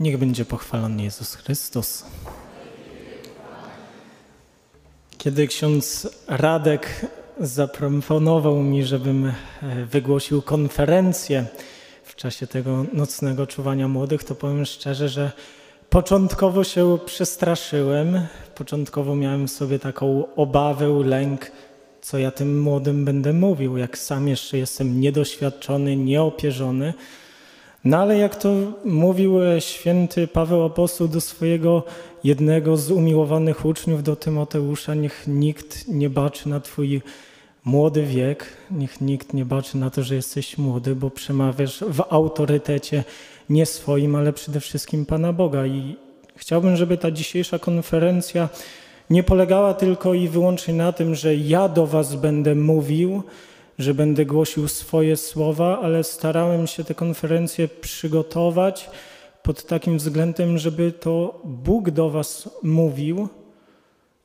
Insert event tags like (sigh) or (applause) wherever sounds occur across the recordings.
Niech będzie pochwalony Jezus Chrystus. Kiedy ksiądz Radek zaproponował mi, żebym e, wygłosił konferencję w czasie tego nocnego czuwania młodych, to powiem szczerze, że początkowo się przestraszyłem. Początkowo miałem sobie taką obawę, lęk, co ja tym młodym będę mówił, jak sam jeszcze jestem niedoświadczony, nieopierzony. No ale jak to mówił e, święty Paweł Apostoł do swojego jednego z umiłowanych uczniów, do Tymoteusza, niech nikt nie baczy na twój młody wiek, niech nikt nie baczy na to, że jesteś młody, bo przemawiasz w autorytecie nie swoim, ale przede wszystkim Pana Boga. I chciałbym, żeby ta dzisiejsza konferencja nie polegała tylko i wyłącznie na tym, że ja do was będę mówił, że będę głosił swoje słowa, ale starałem się tę konferencję przygotować pod takim względem, żeby to Bóg do Was mówił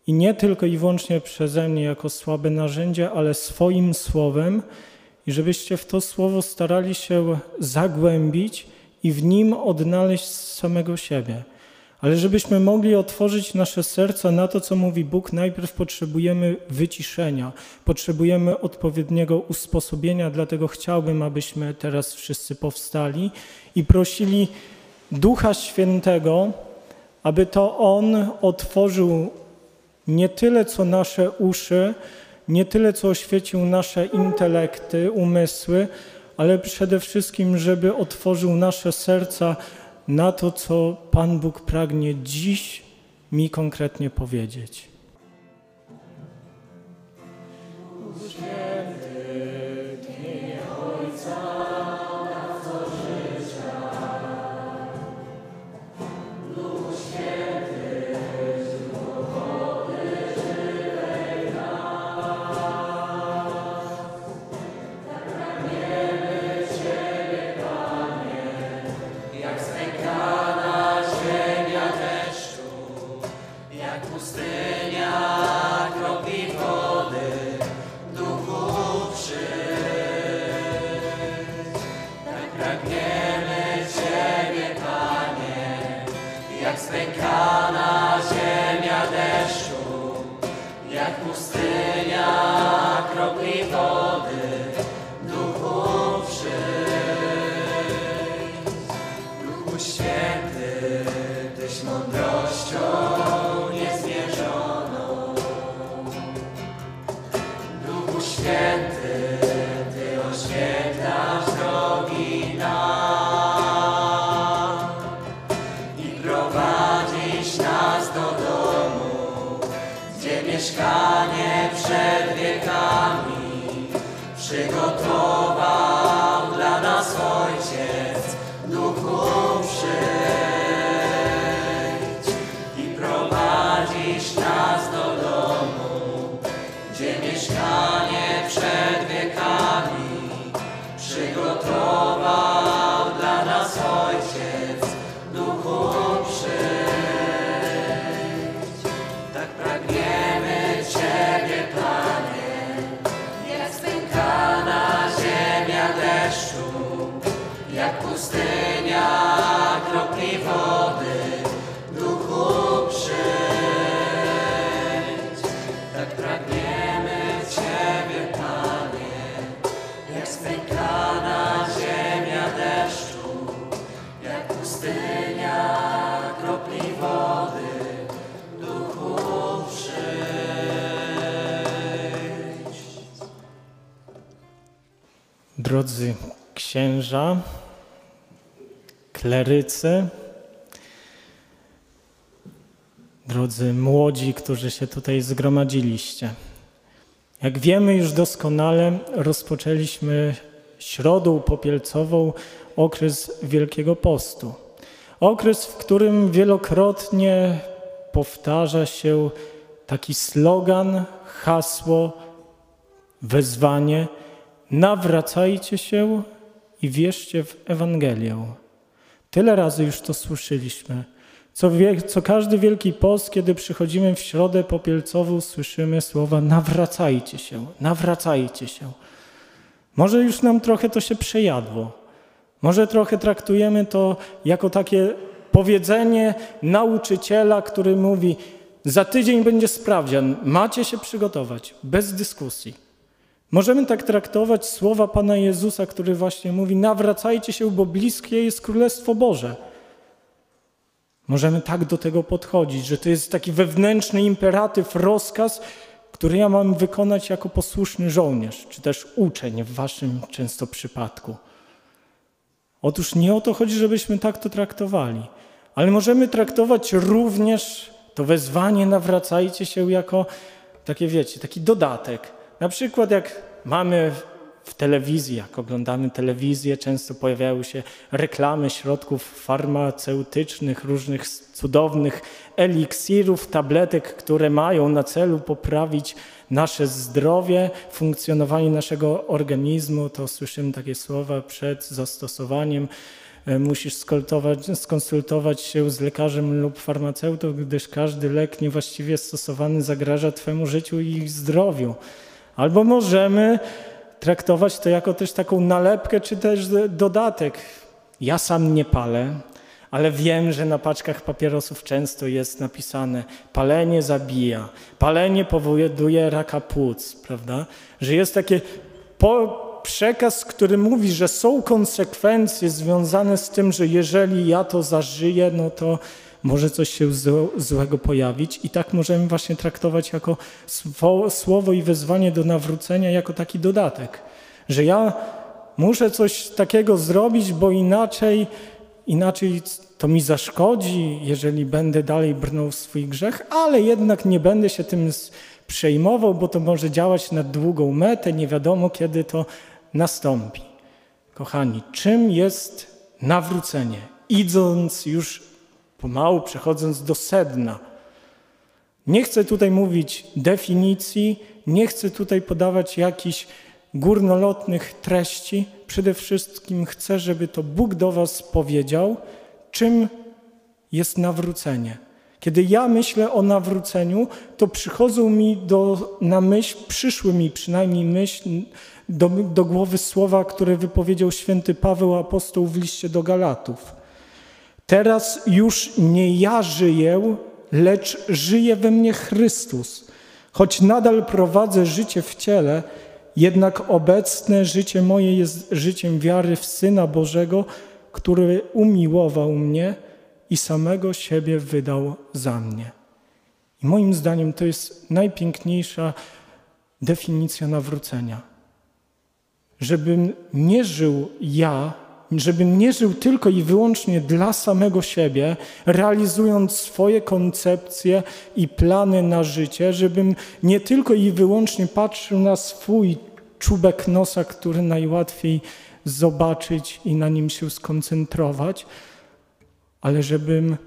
i nie tylko i wyłącznie przeze mnie jako słabe narzędzie, ale swoim słowem i żebyście w to słowo starali się zagłębić i w nim odnaleźć samego siebie. Ale żebyśmy mogli otworzyć nasze serca na to, co mówi Bóg, najpierw potrzebujemy wyciszenia, potrzebujemy odpowiedniego usposobienia, dlatego chciałbym, abyśmy teraz wszyscy powstali i prosili Ducha Świętego, aby to On otworzył nie tyle co nasze uszy, nie tyle co oświecił nasze intelekty, umysły, ale przede wszystkim, żeby otworzył nasze serca na to, co Pan Bóg pragnie dziś mi konkretnie powiedzieć. Drodzy księża, klerycy, drodzy młodzi, którzy się tutaj zgromadziliście. Jak wiemy już doskonale, rozpoczęliśmy środą popielcową okres Wielkiego Postu. Okres, w którym wielokrotnie powtarza się taki slogan, hasło, wezwanie – nawracajcie się i wierzcie w Ewangelię. Tyle razy już to słyszeliśmy. Co, wie, co każdy Wielki Post, kiedy przychodzimy w środę popielcową, słyszymy słowa nawracajcie się, nawracajcie się. Może już nam trochę to się przejadło. Może trochę traktujemy to jako takie powiedzenie nauczyciela, który mówi: Za tydzień będzie sprawdzian, macie się przygotować, bez dyskusji. Możemy tak traktować słowa Pana Jezusa, który właśnie mówi: Nawracajcie się, bo bliskie jest Królestwo Boże. Możemy tak do tego podchodzić, że to jest taki wewnętrzny imperatyw, rozkaz, który ja mam wykonać jako posłuszny żołnierz, czy też uczeń w waszym często przypadku. Otóż nie o to chodzi, żebyśmy tak to traktowali, ale możemy traktować również to wezwanie nawracajcie się jako takie, wiecie, taki dodatek. Na przykład jak mamy w telewizji, jak oglądamy telewizję, często pojawiają się reklamy środków farmaceutycznych, różnych cudownych eliksirów, tabletek, które mają na celu poprawić nasze zdrowie, funkcjonowanie naszego organizmu. To słyszymy takie słowa przed zastosowaniem. E, musisz skonsultować się z lekarzem lub farmaceutą, gdyż każdy lek niewłaściwie stosowany zagraża Twemu życiu i zdrowiu. Albo możemy traktować to jako też taką nalepkę, czy też dodatek. Ja sam nie palę, ale wiem, że na paczkach papierosów często jest napisane palenie zabija, palenie powoduje raka płuc, prawda? Że jest takie po, przekaz, który mówi, że są konsekwencje związane z tym, że jeżeli ja to zażyję, no to może coś się złego pojawić i tak możemy właśnie traktować jako słowo i wezwanie do nawrócenia jako taki dodatek, że ja muszę coś takiego zrobić, bo inaczej, inaczej to mi zaszkodzi, jeżeli będę dalej brnął w swój grzech, ale jednak nie będę się tym przejmował, bo to może działać na długą metę, nie wiadomo kiedy to nastąpi. Kochani, czym jest nawrócenie? Idąc już pomału przechodząc do sedna. Nie chcę tutaj mówić definicji, nie chcę tutaj podawać jakichś górnolotnych treści. Przede wszystkim chcę, żeby to Bóg do Was powiedział, czym jest nawrócenie. Kiedy ja myślę o nawróceniu, to przychodzą mi do, na myśl, przyszły mi przynajmniej myśl do, do głowy słowa, które wypowiedział święty Paweł apostoł w liście do Galatów. Teraz już nie ja żyję, lecz żyje we mnie Chrystus. Choć nadal prowadzę życie w ciele, jednak obecne życie moje jest życiem wiary w Syna Bożego, który umiłował mnie i samego siebie wydał za mnie. I moim zdaniem to jest najpiękniejsza definicja nawrócenia. Żebym nie żył ja, żebym nie żył tylko i wyłącznie dla samego siebie, realizując swoje koncepcje i plany na życie, żebym nie tylko i wyłącznie patrzył na swój czubek nosa, który najłatwiej zobaczyć i na nim się skoncentrować, ale żebym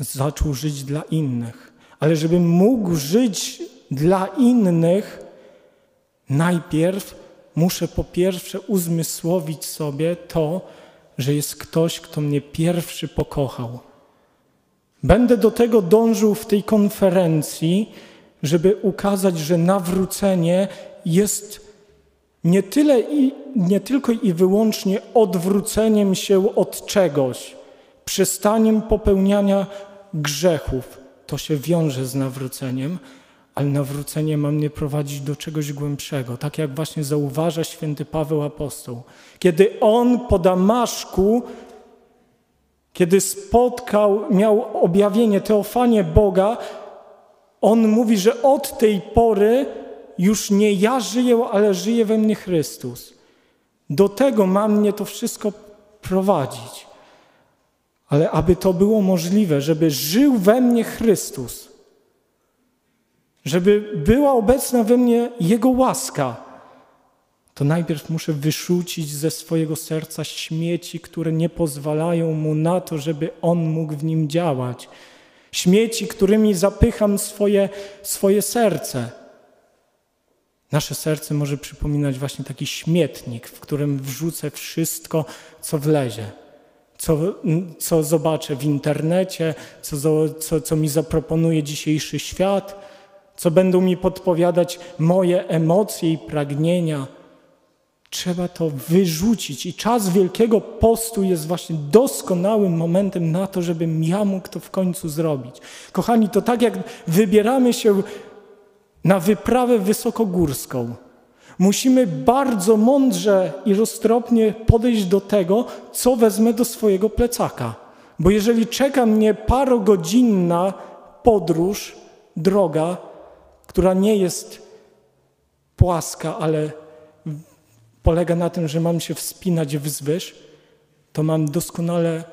zaczął żyć dla innych, ale żebym mógł żyć dla innych najpierw muszę po pierwsze uzmysłowić sobie to, że jest ktoś, kto mnie pierwszy pokochał. Będę do tego dążył w tej konferencji, żeby ukazać, że nawrócenie jest nie, tyle i, nie tylko i wyłącznie odwróceniem się od czegoś, przestaniem popełniania grzechów. To się wiąże z nawróceniem, ale nawrócenie ma mnie prowadzić do czegoś głębszego, tak jak właśnie zauważa święty Paweł Apostoł. Kiedy on po Damaszku, kiedy spotkał, miał objawienie, teofanie Boga, on mówi, że od tej pory już nie ja żyję, ale żyje we mnie Chrystus. Do tego ma mnie to wszystko prowadzić. Ale aby to było możliwe, żeby żył we mnie Chrystus, żeby była obecna we mnie Jego łaska, to najpierw muszę wyrzucić ze swojego serca śmieci, które nie pozwalają mu na to, żeby on mógł w nim działać. Śmieci, którymi zapycham swoje, swoje serce. Nasze serce może przypominać właśnie taki śmietnik, w którym wrzucę wszystko, co wlezie, co, co zobaczę w internecie, co, co, co mi zaproponuje dzisiejszy świat, co będą mi podpowiadać moje emocje i pragnienia, Trzeba to wyrzucić i czas Wielkiego Postu jest właśnie doskonałym momentem na to, żebym ja mógł to w końcu zrobić. Kochani, to tak jak wybieramy się na wyprawę wysokogórską. Musimy bardzo mądrze i roztropnie podejść do tego, co wezmę do swojego plecaka. Bo jeżeli czeka mnie parogodzinna podróż, droga, która nie jest płaska, ale polega na tym, że mam się wspinać wzwyż, to mam doskonale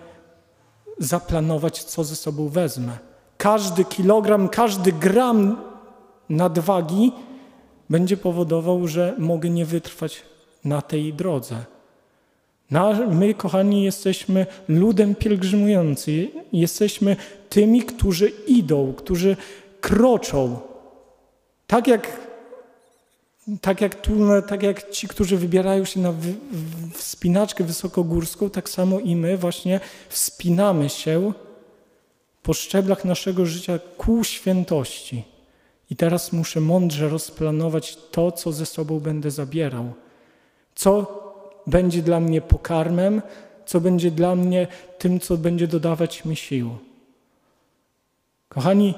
zaplanować, co ze sobą wezmę. Każdy kilogram, każdy gram nadwagi będzie powodował, że mogę nie wytrwać na tej drodze. My, kochani, jesteśmy ludem pielgrzymującym. Jesteśmy tymi, którzy idą, którzy kroczą. Tak jak, tak jak, tu, tak jak ci, którzy wybierają się na wspinaczkę wysokogórską, tak samo i my właśnie wspinamy się po szczeblach naszego życia ku świętości. I teraz muszę mądrze rozplanować to, co ze sobą będę zabierał. Co będzie dla mnie pokarmem, co będzie dla mnie tym, co będzie dodawać mi sił. Kochani,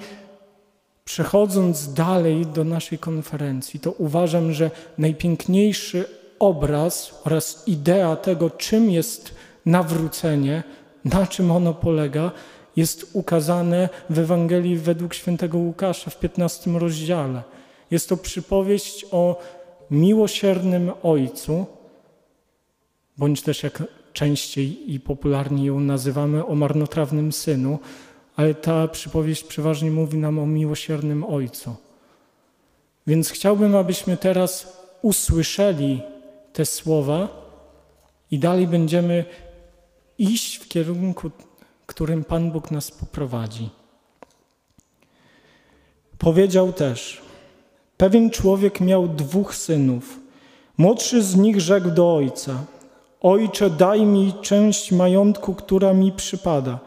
przechodząc dalej do naszej konferencji, to uważam, że najpiękniejszy obraz oraz idea tego, czym jest nawrócenie, na czym ono polega, jest ukazane w Ewangelii według świętego Łukasza w 15 rozdziale. Jest to przypowieść o miłosiernym Ojcu, bądź też jak częściej i popularnie ją nazywamy, o marnotrawnym Synu, ale ta przypowieść przeważnie mówi nam o miłosiernym Ojcu. Więc chciałbym, abyśmy teraz usłyszeli te słowa i dalej będziemy iść w kierunku którym Pan Bóg nas poprowadzi. Powiedział też: Pewien człowiek miał dwóch synów. Młodszy z nich rzekł do ojca: Ojcze, daj mi część majątku, która mi przypada.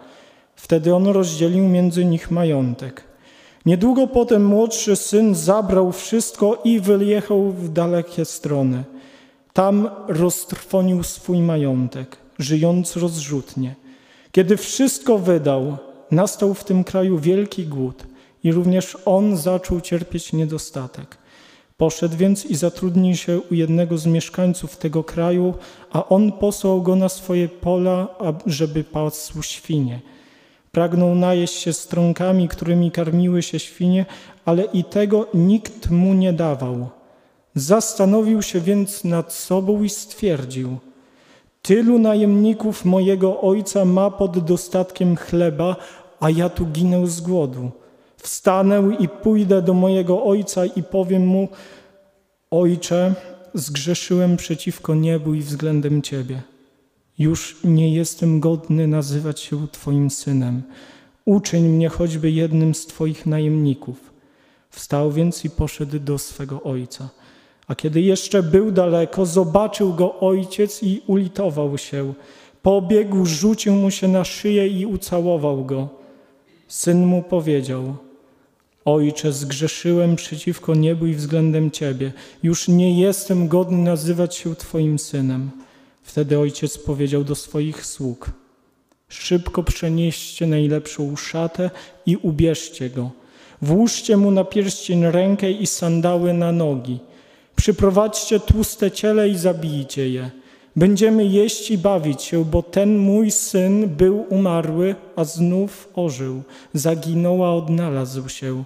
Wtedy on rozdzielił między nich majątek. Niedługo potem młodszy syn zabrał wszystko i wyjechał w dalekie strony. Tam roztrwonił swój majątek, żyjąc rozrzutnie. Kiedy wszystko wydał, nastał w tym kraju wielki głód i również on zaczął cierpieć niedostatek. Poszedł więc i zatrudnił się u jednego z mieszkańców tego kraju, a on posłał go na swoje pola, żeby pasł świnie. Pragnął najeść się strąkami, którymi karmiły się świnie, ale i tego nikt mu nie dawał. Zastanowił się więc nad sobą i stwierdził – Tylu najemników mojego ojca ma pod dostatkiem chleba, a ja tu ginę z głodu. Wstanę i pójdę do mojego ojca i powiem mu: Ojcze, zgrzeszyłem przeciwko niebu i względem Ciebie. Już nie jestem godny nazywać się Twoim synem. Uczyń mnie choćby jednym z Twoich najemników. Wstał więc i poszedł do swego ojca. A kiedy jeszcze był daleko, zobaczył go ojciec i ulitował się. Pobiegł, rzucił mu się na szyję i ucałował go. Syn mu powiedział: Ojcze, zgrzeszyłem przeciwko niebu i względem ciebie. Już nie jestem godny nazywać się twoim synem. Wtedy ojciec powiedział do swoich sług: Szybko przenieście najlepszą szatę i ubierzcie go. Włóżcie mu na pierścień rękę i sandały na nogi Przyprowadźcie tłuste ciele i zabijcie je. Będziemy jeść i bawić się, bo ten mój syn był umarły, a znów ożył. Zaginął, a odnalazł się.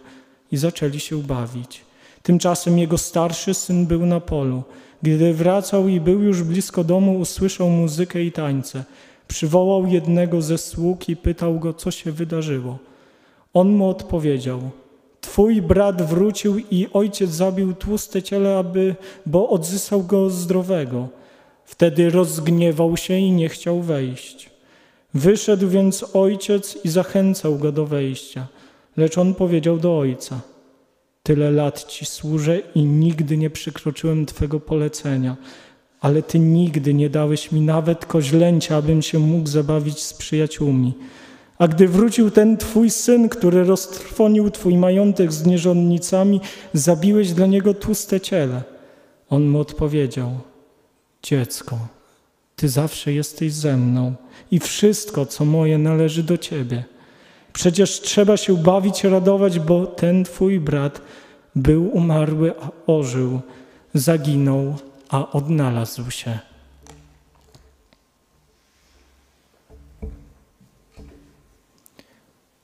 I zaczęli się bawić. Tymczasem jego starszy syn był na polu. Gdy wracał i był już blisko domu, usłyszał muzykę i tańce. Przywołał jednego ze sług i pytał go, co się wydarzyło. On mu odpowiedział – Twój brat wrócił i ojciec zabił tłuste ciele, aby, bo odzyskał go zdrowego. Wtedy rozgniewał się i nie chciał wejść. Wyszedł więc ojciec i zachęcał go do wejścia, lecz on powiedział do ojca: Tyle lat ci służę i nigdy nie przekroczyłem Twego polecenia, ale Ty nigdy nie dałeś mi nawet koźlęcia, abym się mógł zabawić z przyjaciółmi. A gdy wrócił ten twój syn, który roztrwonił twój majątek z nierządnicami, zabiłeś dla niego tłuste ciele. On mu odpowiedział: dziecko, Ty zawsze jesteś ze mną i wszystko, co moje, należy do Ciebie. Przecież trzeba się bawić, radować, bo ten Twój brat był umarły, a ożył, zaginął, a odnalazł się.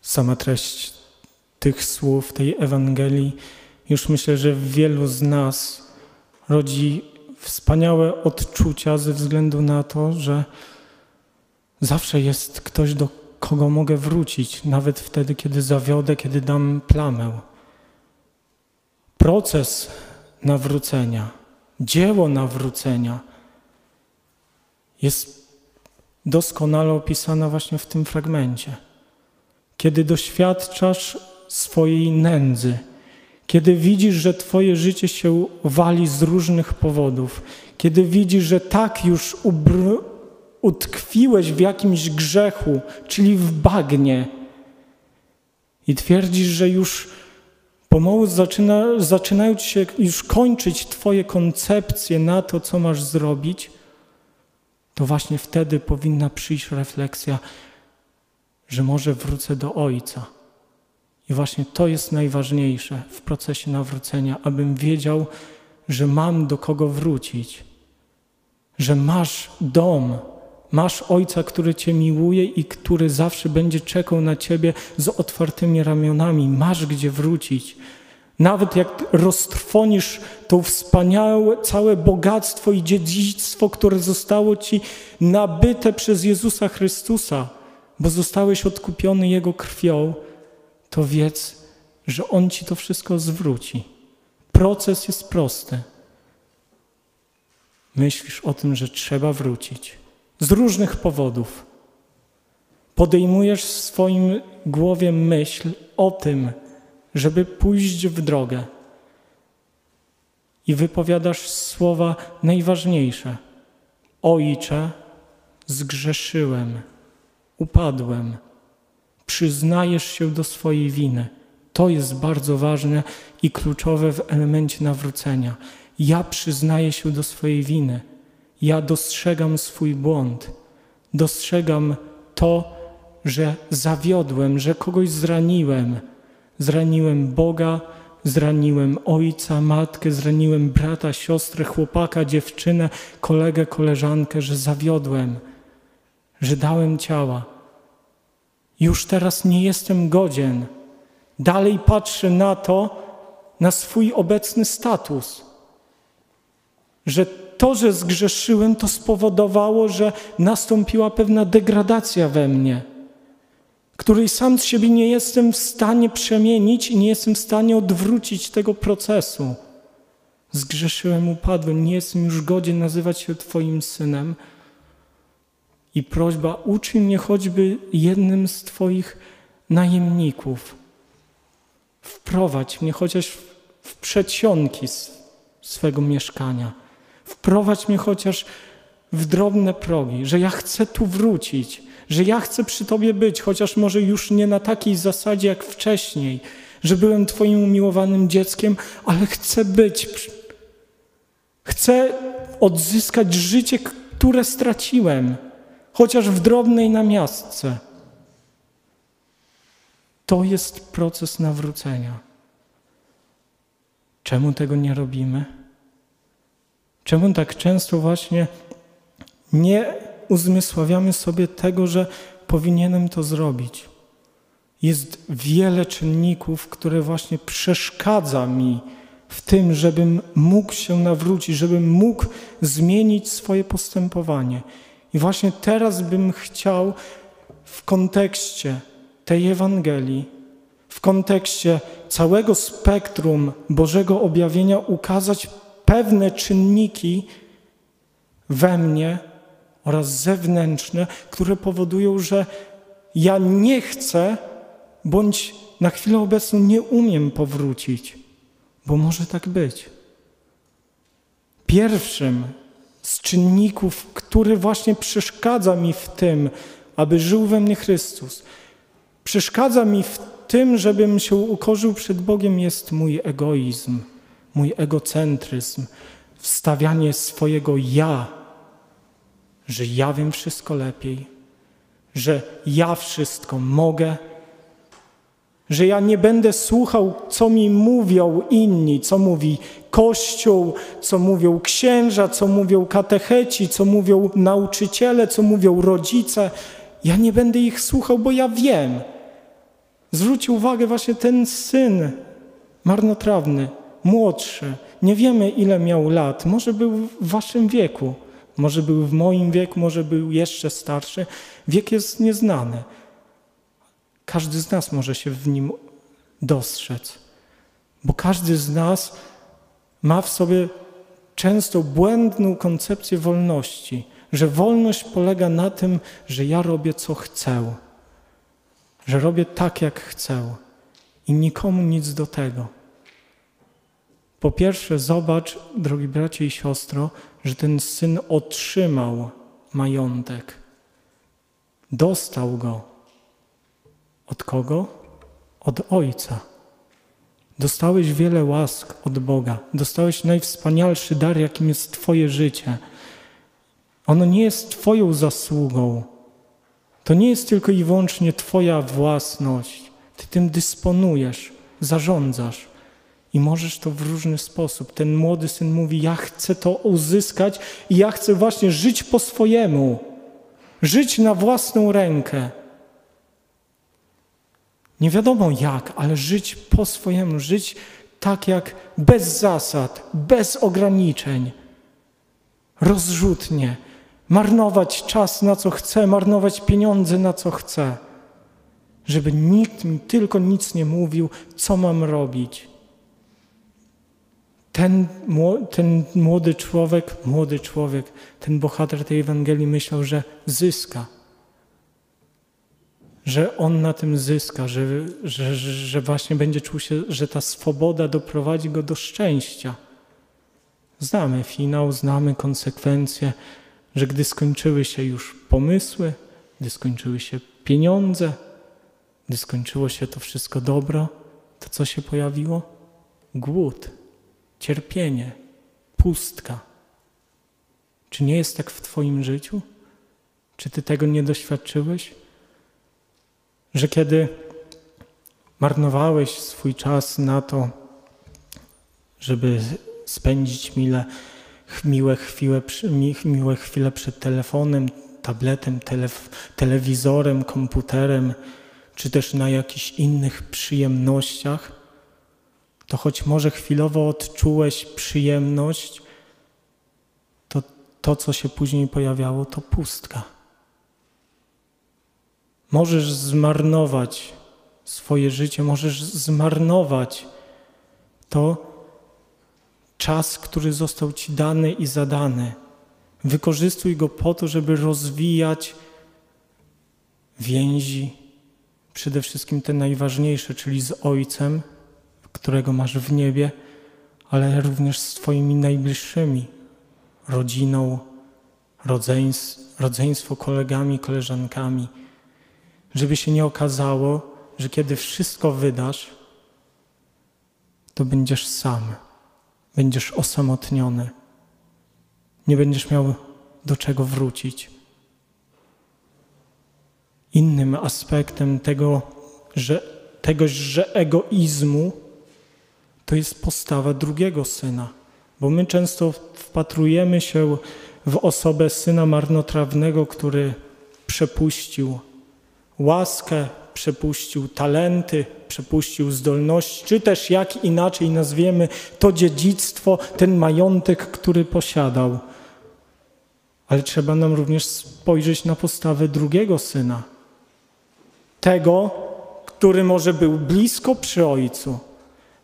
Sama treść tych słów, tej Ewangelii, już myślę, że w wielu z nas rodzi wspaniałe odczucia ze względu na to, że zawsze jest ktoś, do kogo mogę wrócić, nawet wtedy, kiedy zawiodę, kiedy dam plamę. Proces nawrócenia, dzieło nawrócenia jest doskonale opisane właśnie w tym fragmencie. Kiedy doświadczasz swojej nędzy, kiedy widzisz, że Twoje życie się wali z różnych powodów, kiedy widzisz, że tak już utkwiłeś w jakimś grzechu, czyli w bagnie, i twierdzisz, że już pomału zaczyna, zaczynają ci się już kończyć Twoje koncepcje na to, co masz zrobić, to właśnie wtedy powinna przyjść refleksja, że może wrócę do Ojca. I właśnie to jest najważniejsze w procesie nawrócenia, abym wiedział, że mam do kogo wrócić, że masz dom, masz Ojca, który Cię miłuje i który zawsze będzie czekał na Ciebie z otwartymi ramionami, masz gdzie wrócić. Nawet jak roztrwonisz to wspaniałe, całe bogactwo i dziedzictwo, które zostało Ci nabyte przez Jezusa Chrystusa, bo zostałeś odkupiony Jego krwią, to wiedz, że On ci to wszystko zwróci. Proces jest prosty. Myślisz o tym, że trzeba wrócić z różnych powodów. Podejmujesz w swoim głowie myśl o tym, żeby pójść w drogę i wypowiadasz słowa najważniejsze. Ojcze, zgrzeszyłem, upadłem przyznajesz się do swojej winy. To jest bardzo ważne i kluczowe w elemencie nawrócenia. Ja przyznaję się do swojej winy. Ja dostrzegam swój błąd. Dostrzegam to, że zawiodłem, że kogoś zraniłem. Zraniłem Boga, zraniłem ojca, matkę, zraniłem brata, siostrę, chłopaka, dziewczynę, kolegę, koleżankę, że zawiodłem, że dałem ciała. Już teraz nie jestem godzien. Dalej patrzę na to, na swój obecny status. Że to, że zgrzeszyłem, to spowodowało, że nastąpiła pewna degradacja we mnie, której sam z siebie nie jestem w stanie przemienić i nie jestem w stanie odwrócić tego procesu. Zgrzeszyłem, upadłem, nie jestem już godzien nazywać się Twoim synem i prośba, uczyń mnie choćby jednym z Twoich najemników. Wprowadź mnie chociaż w przedsionki swego mieszkania. Wprowadź mnie chociaż w drobne progi, że ja chcę tu wrócić, że ja chcę przy Tobie być, chociaż może już nie na takiej zasadzie jak wcześniej, że byłem Twoim umiłowanym dzieckiem, ale chcę być. Chcę odzyskać życie, które straciłem chociaż w drobnej namiastce. To jest proces nawrócenia. Czemu tego nie robimy? Czemu tak często właśnie nie uzmysławiamy sobie tego, że powinienem to zrobić? Jest wiele czynników, które właśnie przeszkadza mi w tym, żebym mógł się nawrócić, żebym mógł zmienić swoje postępowanie. I właśnie teraz bym chciał w kontekście tej Ewangelii, w kontekście całego spektrum Bożego objawienia ukazać pewne czynniki we mnie oraz zewnętrzne, które powodują, że ja nie chcę bądź na chwilę obecną nie umiem powrócić, bo może tak być. Pierwszym z czynników, który właśnie przeszkadza mi w tym, aby żył we mnie Chrystus. Przeszkadza mi w tym, żebym się ukorzył przed Bogiem, jest mój egoizm, mój egocentryzm, wstawianie swojego ja że ja wiem wszystko lepiej, że ja wszystko mogę, że ja nie będę słuchał, co mi mówią inni, co mówi Kościół, co mówią księża, co mówią katecheci, co mówią nauczyciele, co mówią rodzice. Ja nie będę ich słuchał, bo ja wiem. Zwróć uwagę właśnie ten syn marnotrawny, młodszy. Nie wiemy, ile miał lat. Może był w waszym wieku, może był w moim wieku, może był jeszcze starszy. Wiek jest nieznany. Każdy z nas może się w nim dostrzec, bo każdy z nas ma w sobie często błędną koncepcję wolności, że wolność polega na tym, że ja robię co chcę, że robię tak jak chcę i nikomu nic do tego. Po pierwsze, zobacz, drogi bracie i siostro, że ten syn otrzymał majątek. Dostał go. Od kogo? Od ojca. Dostałeś wiele łask od Boga. Dostałeś najwspanialszy dar, jakim jest Twoje życie. Ono nie jest Twoją zasługą. To nie jest tylko i wyłącznie Twoja własność. Ty tym dysponujesz, zarządzasz i możesz to w różny sposób. Ten młody syn mówi: Ja chcę to uzyskać i ja chcę właśnie żyć po swojemu, żyć na własną rękę. Nie wiadomo jak, ale żyć po swojemu, żyć tak jak bez zasad, bez ograniczeń, rozrzutnie, marnować czas na co chce, marnować pieniądze na co chce, żeby nikt mi tylko nic nie mówił, co mam robić. Ten, ten młody człowiek, młody człowiek, ten bohater tej Ewangelii myślał, że zyska że on na tym zyska, że, że, że właśnie będzie czuł się, że ta swoboda doprowadzi go do szczęścia. Znamy finał, znamy konsekwencje, że gdy skończyły się już pomysły, gdy skończyły się pieniądze, gdy skończyło się to wszystko dobro, to co się pojawiło? Głód, cierpienie, pustka. Czy nie jest tak w Twoim życiu? Czy Ty tego nie doświadczyłeś? że kiedy marnowałeś swój czas na to, żeby spędzić mile, miłe, chwile, miłe chwile przed telefonem, tabletem, telewizorem, komputerem, czy też na jakichś innych przyjemnościach, to choć może chwilowo odczułeś przyjemność, to to, co się później pojawiało, to pustka. Możesz zmarnować swoje życie, możesz zmarnować to czas, który został Ci dany i zadany. Wykorzystuj go po to, żeby rozwijać więzi, przede wszystkim te najważniejsze, czyli z Ojcem, którego masz w niebie, ale również z Twoimi najbliższymi, rodziną, rodzeństwo, kolegami, koleżankami żeby się nie okazało, że kiedy wszystko wydasz, to będziesz sam, będziesz osamotniony, nie będziesz miał do czego wrócić. Innym aspektem tego, że, tegoś, że egoizmu to jest postawa drugiego syna, bo my często wpatrujemy się w osobę syna marnotrawnego, który przepuścił łaskę, przepuścił talenty, przepuścił zdolności, czy też jak inaczej nazwiemy to dziedzictwo, ten majątek, który posiadał. Ale trzeba nam również spojrzeć na postawę drugiego syna. Tego, który może był blisko przy ojcu,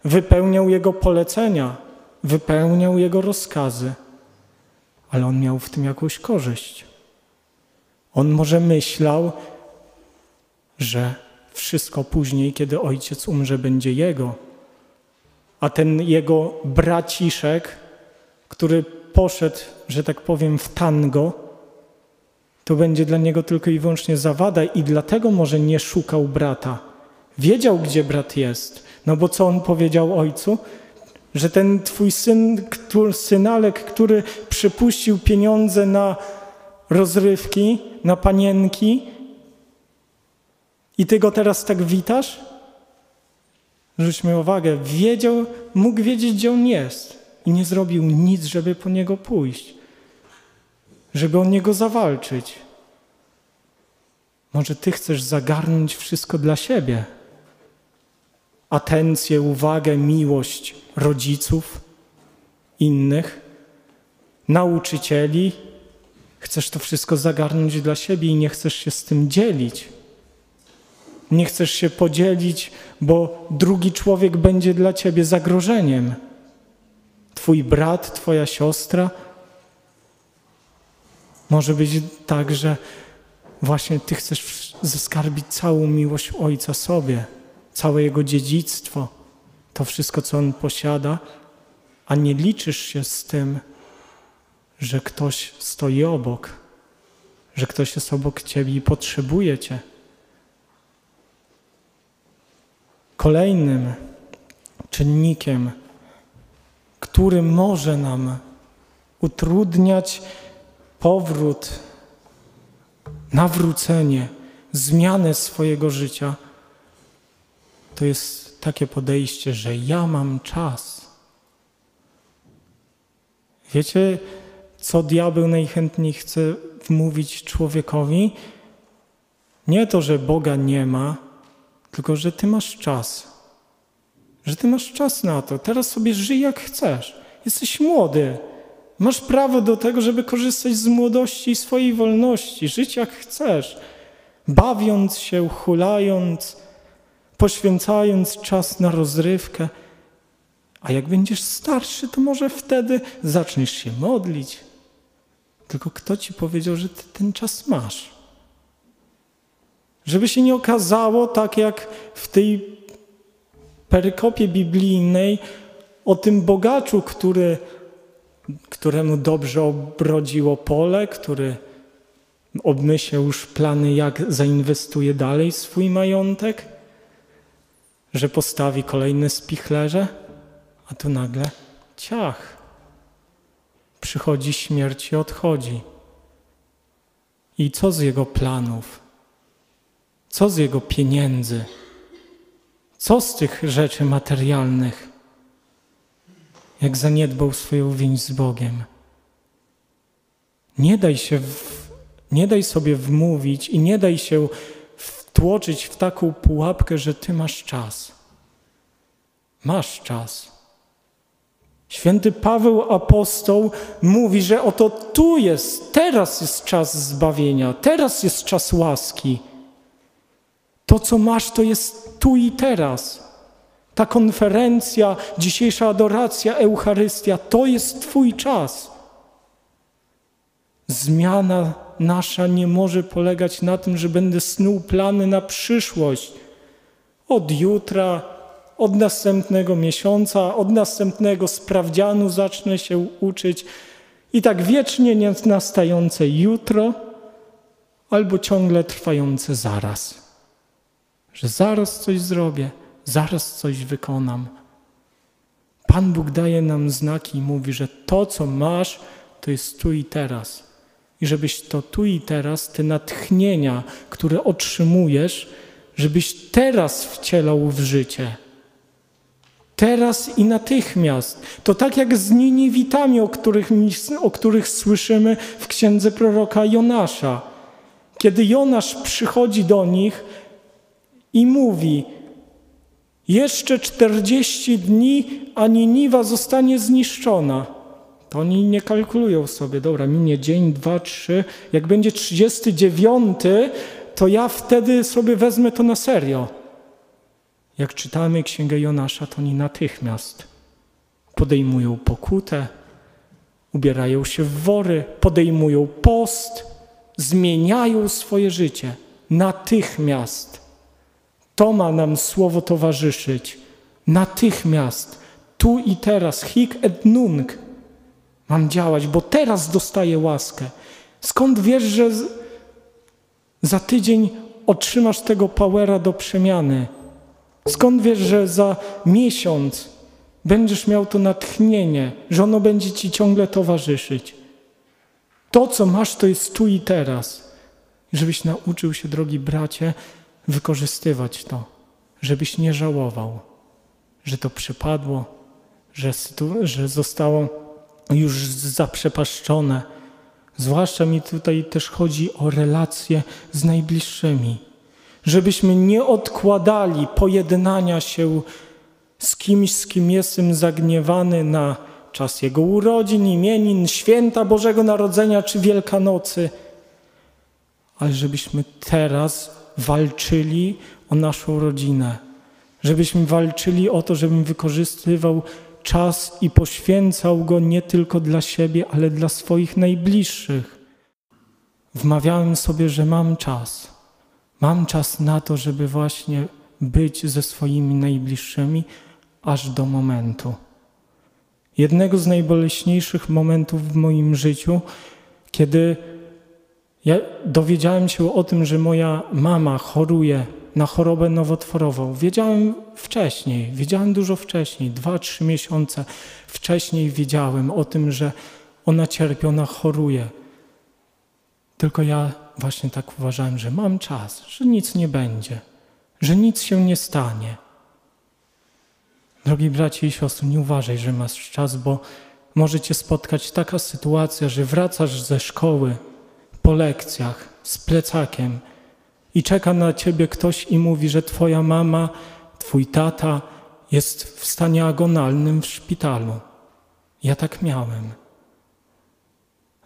wypełniał jego polecenia, wypełniał jego rozkazy, ale on miał w tym jakąś korzyść. On może myślał, że wszystko później, kiedy ojciec umrze, będzie jego. A ten jego braciszek, który poszedł, że tak powiem, w tango, to będzie dla niego tylko i wyłącznie zawada i dlatego może nie szukał brata. Wiedział, gdzie brat jest. No bo co on powiedział ojcu? Że ten twój syn, który, synalek, który przypuścił pieniądze na rozrywki, na panienki i ty go teraz tak witasz? Zwróćmy uwagę, wiedział, mógł wiedzieć, gdzie on jest i nie zrobił nic, żeby po niego pójść, żeby o niego zawalczyć. Może ty chcesz zagarnąć wszystko dla siebie? Atencję, uwagę, miłość rodziców, innych, nauczycieli. Chcesz to wszystko zagarnąć dla siebie i nie chcesz się z tym dzielić. Nie chcesz się podzielić, bo drugi człowiek będzie dla ciebie zagrożeniem. Twój brat, twoja siostra. Może być tak, że właśnie ty chcesz zaskarbić całą miłość Ojca sobie, całe Jego dziedzictwo, to wszystko, co On posiada, a nie liczysz się z tym, że ktoś stoi obok, że ktoś jest obok ciebie i potrzebuje cię. Kolejnym czynnikiem, który może nam utrudniać powrót, nawrócenie, zmianę swojego życia, to jest takie podejście, że ja mam czas. Wiecie, co diabeł najchętniej chce wmówić człowiekowi? Nie to, że Boga nie ma, tylko że ty masz czas. Że ty masz czas na to. Teraz sobie żyj jak chcesz. Jesteś młody. Masz prawo do tego, żeby korzystać z młodości i swojej wolności, żyć jak chcesz, bawiąc się, hulając, poświęcając czas na rozrywkę. A jak będziesz starszy, to może wtedy zaczniesz się modlić. Tylko kto ci powiedział, że ty ten czas masz? Żeby się nie okazało tak jak w tej perykopie biblijnej o tym bogaczu, który, któremu dobrze obrodziło pole, który obmyślał już plany, jak zainwestuje dalej swój majątek, że postawi kolejne spichlerze, a tu nagle ciach. Przychodzi śmierć i odchodzi. I co z jego planów? Co z jego pieniędzy? Co z tych rzeczy materialnych? Jak zaniedbał swoją więź z Bogiem. Nie daj się, w, nie daj sobie wmówić i nie daj się wtłoczyć w taką pułapkę, że ty masz czas. Masz czas. Święty Paweł apostoł mówi, że oto tu jest, teraz jest czas zbawienia, teraz jest czas łaski. To, co masz, to jest tu i teraz. Ta konferencja, dzisiejsza adoracja, Eucharystia, to jest Twój czas. Zmiana nasza nie może polegać na tym, że będę snuł plany na przyszłość. Od jutra, od następnego miesiąca, od następnego sprawdzianu zacznę się uczyć i tak wiecznie nie nastające jutro albo ciągle trwające zaraz że zaraz coś zrobię, zaraz coś wykonam. Pan Bóg daje nam znaki i mówi, że to, co masz, to jest tu i teraz. I żebyś to tu i teraz, te natchnienia, które otrzymujesz, żebyś teraz wcielał w życie. Teraz i natychmiast. To tak jak z Niniwitami, o których, o których słyszymy w księdze proroka Jonasza. Kiedy Jonasz przychodzi do nich, i mówi: Jeszcze 40 dni, a Niniwa zostanie zniszczona. To oni nie kalkulują sobie, dobra, minie dzień, dwa, trzy. Jak będzie 39, to ja wtedy sobie wezmę to na serio. Jak czytamy Księgę Jonasza, to oni natychmiast podejmują pokutę, ubierają się w wory, podejmują post, zmieniają swoje życie natychmiast. To ma nam słowo towarzyszyć. Natychmiast, tu i teraz, hik et nunc. Mam działać, bo teraz dostaję łaskę. Skąd wiesz, że za tydzień otrzymasz tego powera do przemiany? Skąd wiesz, że za miesiąc będziesz miał to natchnienie, że ono będzie ci ciągle towarzyszyć? To, co masz, to jest tu i teraz. Żebyś nauczył się, drogi bracie, wykorzystywać to, żebyś nie żałował, że to przypadło, że, że zostało już zaprzepaszczone. Zwłaszcza mi tutaj też chodzi o relacje z najbliższymi. Żebyśmy nie odkładali pojednania się z kimś, z kim jestem zagniewany na czas jego urodzin, imienin, święta Bożego Narodzenia czy Wielkanocy, ale żebyśmy teraz walczyli o naszą rodzinę, żebyśmy walczyli o to, żebym wykorzystywał czas i poświęcał go nie tylko dla siebie, ale dla swoich najbliższych. Wmawiałem sobie, że mam czas. Mam czas na to, żeby właśnie być ze swoimi najbliższymi aż do momentu. Jednego z najboleśniejszych momentów w moim życiu, kiedy ja dowiedziałem się o tym, że moja mama choruje na chorobę nowotworową. Wiedziałem wcześniej, wiedziałem dużo wcześniej, dwa, trzy miesiące wcześniej wiedziałem o tym, że ona cierpi, ona choruje. Tylko ja właśnie tak uważałem, że mam czas, że nic nie będzie, że nic się nie stanie. Drogi bracie i siostry, nie uważaj, że masz czas, bo może cię spotkać taka sytuacja, że wracasz ze szkoły po lekcjach z plecakiem i czeka na ciebie ktoś i mówi, że twoja mama, twój tata jest w stanie agonalnym w szpitalu. Ja tak miałem.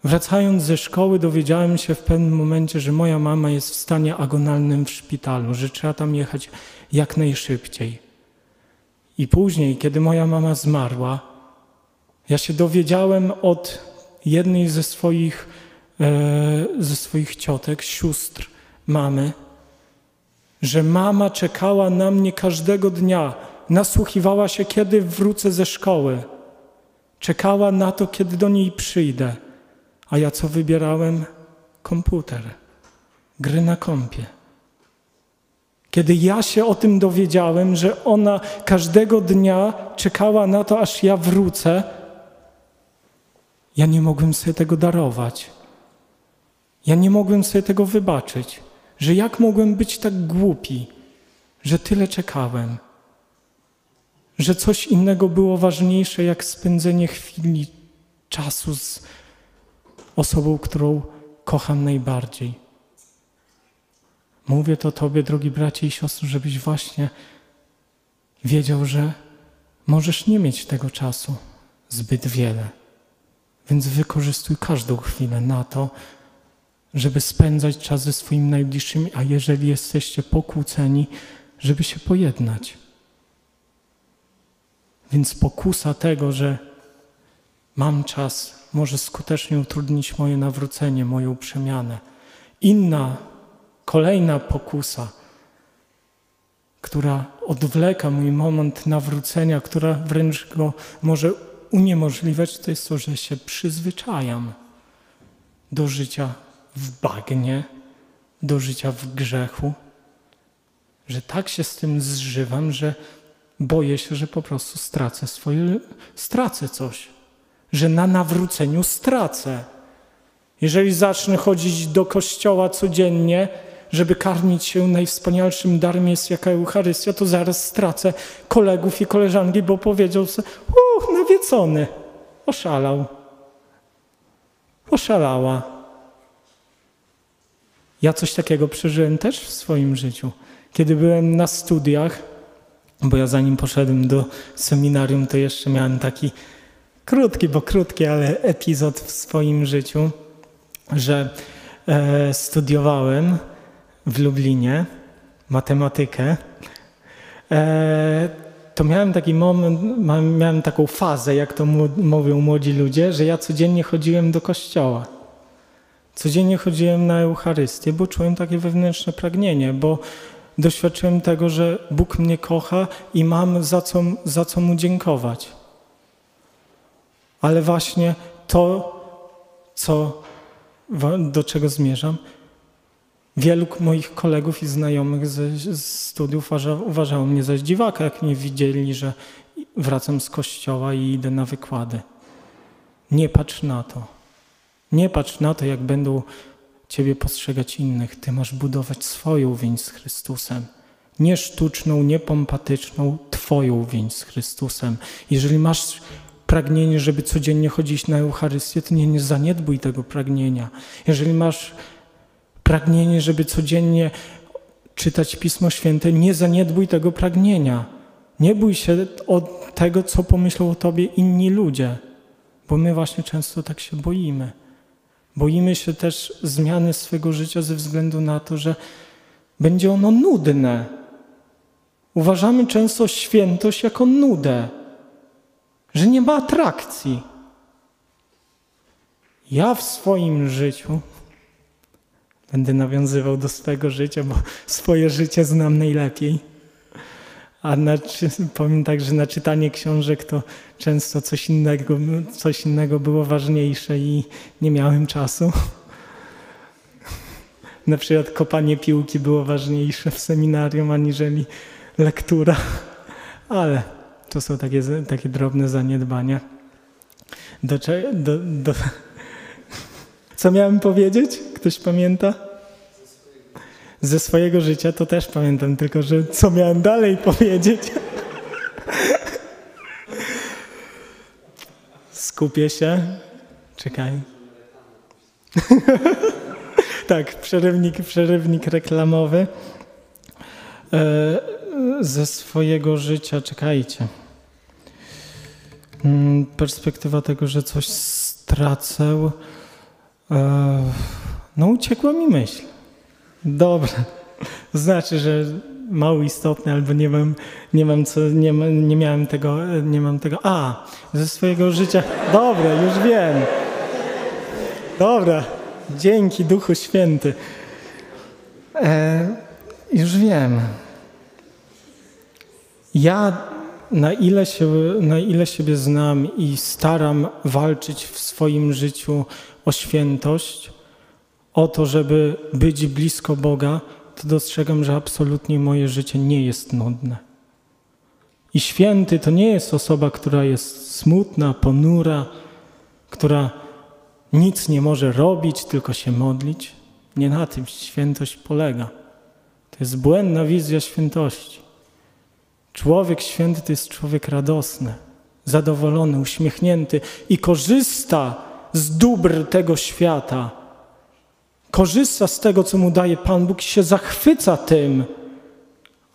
Wracając ze szkoły, dowiedziałem się w pewnym momencie, że moja mama jest w stanie agonalnym w szpitalu, że trzeba tam jechać jak najszybciej. I później, kiedy moja mama zmarła, ja się dowiedziałem od jednej ze swoich, e, ze swoich ciotek, sióstr mamy, że mama czekała na mnie każdego dnia, nasłuchiwała się, kiedy wrócę ze szkoły. Czekała na to, kiedy do niej przyjdę. A ja co wybierałem? Komputer, gry na kompie. Kiedy ja się o tym dowiedziałem, że ona każdego dnia czekała na to, aż ja wrócę, ja nie mogłem sobie tego darować. Ja nie mogłem sobie tego wybaczyć, że jak mogłem być tak głupi, że tyle czekałem, że coś innego było ważniejsze jak spędzenie chwili czasu z osobą, którą kocham najbardziej. Mówię to Tobie, drogi bracie i siostry, żebyś właśnie wiedział, że możesz nie mieć tego czasu zbyt wiele. Więc wykorzystuj każdą chwilę na to, żeby spędzać czas ze swoimi najbliższymi, a jeżeli jesteście pokłóceni, żeby się pojednać. Więc pokusa tego, że mam czas, może skutecznie utrudnić moje nawrócenie, moją przemianę. Inna Kolejna pokusa, która odwleka mój moment nawrócenia, która wręcz go może uniemożliwiać, to jest to, że się przyzwyczajam do życia w bagnie, do życia w grzechu, że tak się z tym zżywam, że boję się, że po prostu stracę swoje, stracę coś, że na nawróceniu stracę. Jeżeli zacznę chodzić do kościoła codziennie, żeby karmić się najwspanialszym darem jest jaka Eucharystia, to zaraz stracę kolegów i koleżanki, bo powiedział sobie, uch, nawiecony, oszalał, oszalała. Ja coś takiego przeżyłem też w swoim życiu. Kiedy byłem na studiach, bo ja zanim poszedłem do seminarium, to jeszcze miałem taki krótki, bo krótki, ale epizod w swoim życiu, że e, studiowałem w Lublinie matematykę, e, to miałem taki moment, miałem taką fazę, jak to mówią młodzi ludzie, że ja codziennie chodziłem do kościoła. Codziennie chodziłem na Eucharystię, bo czułem takie wewnętrzne pragnienie, bo doświadczyłem tego, że Bóg mnie kocha i mam za co, za co Mu dziękować. Ale właśnie to, co, do czego zmierzam, Wielu moich kolegów i znajomych ze, studiów uważa, uważało mnie za dziwaka, jak mnie widzieli, że wracam z kościoła i idę na wykłady. Nie patrz na to. Nie patrz na to, jak będą Ciebie postrzegać innych. Ty masz budować swoją więź z Chrystusem. Nie sztuczną, nie pompatyczną, Twoją więź z Chrystusem. Jeżeli masz pragnienie, żeby codziennie chodzić na Eucharystię, to nie, nie zaniedbuj tego pragnienia. Jeżeli masz pragnienie, żeby codziennie czytać Pismo Święte, nie zaniedbuj tego pragnienia. Nie bój się od tego, co pomyślą o Tobie inni ludzie, bo my właśnie często tak się boimy. Boimy się też zmiany swego życia ze względu na to, że będzie ono nudne. Uważamy często świętość jako nudę, że nie ma atrakcji. Ja w swoim życiu będę nawiązywał do swojego życia, bo swoje życie znam najlepiej. A na, powiem tak, że na czytanie książek to często coś innego, coś innego było ważniejsze i nie miałem czasu. Na przykład kopanie piłki było ważniejsze w seminarium aniżeli lektura. Ale to są takie, takie drobne zaniedbania. Do, do, do... Co miałem powiedzieć? Ktoś pamięta? Ze swojego życia to też pamiętam, tylko że co miałem dalej powiedzieć? Skupię się. Czekaj. (laughs) tak, przerywnik, przerywnik reklamowy. E, ze swojego życia, czekajcie. Mm, perspektywa tego, że coś stracę. E, no, uciekła mi myśl. Dobra. Znaczy, że mało istotne, albo nie mam, nie mam co, nie, nie miałem tego, nie mam tego. A, ze swojego życia. Dobra, już wiem. Dobra, dzięki Duchu Święty. E, już wiem. Ja na ile, się, na ile siebie znam i staram walczyć w swoim życiu o świętość, o to, żeby być blisko Boga, to dostrzegam, że absolutnie moje życie nie jest nudne. I święty to nie jest osoba, która jest smutna, ponura, która nic nie może robić, tylko się modlić. Nie na tym świętość polega. To jest błędna wizja świętości. Człowiek święty to jest człowiek radosny, zadowolony, uśmiechnięty i korzysta z dóbr tego świata korzysta z tego, co mu daje Pan Bóg i się zachwyca tym,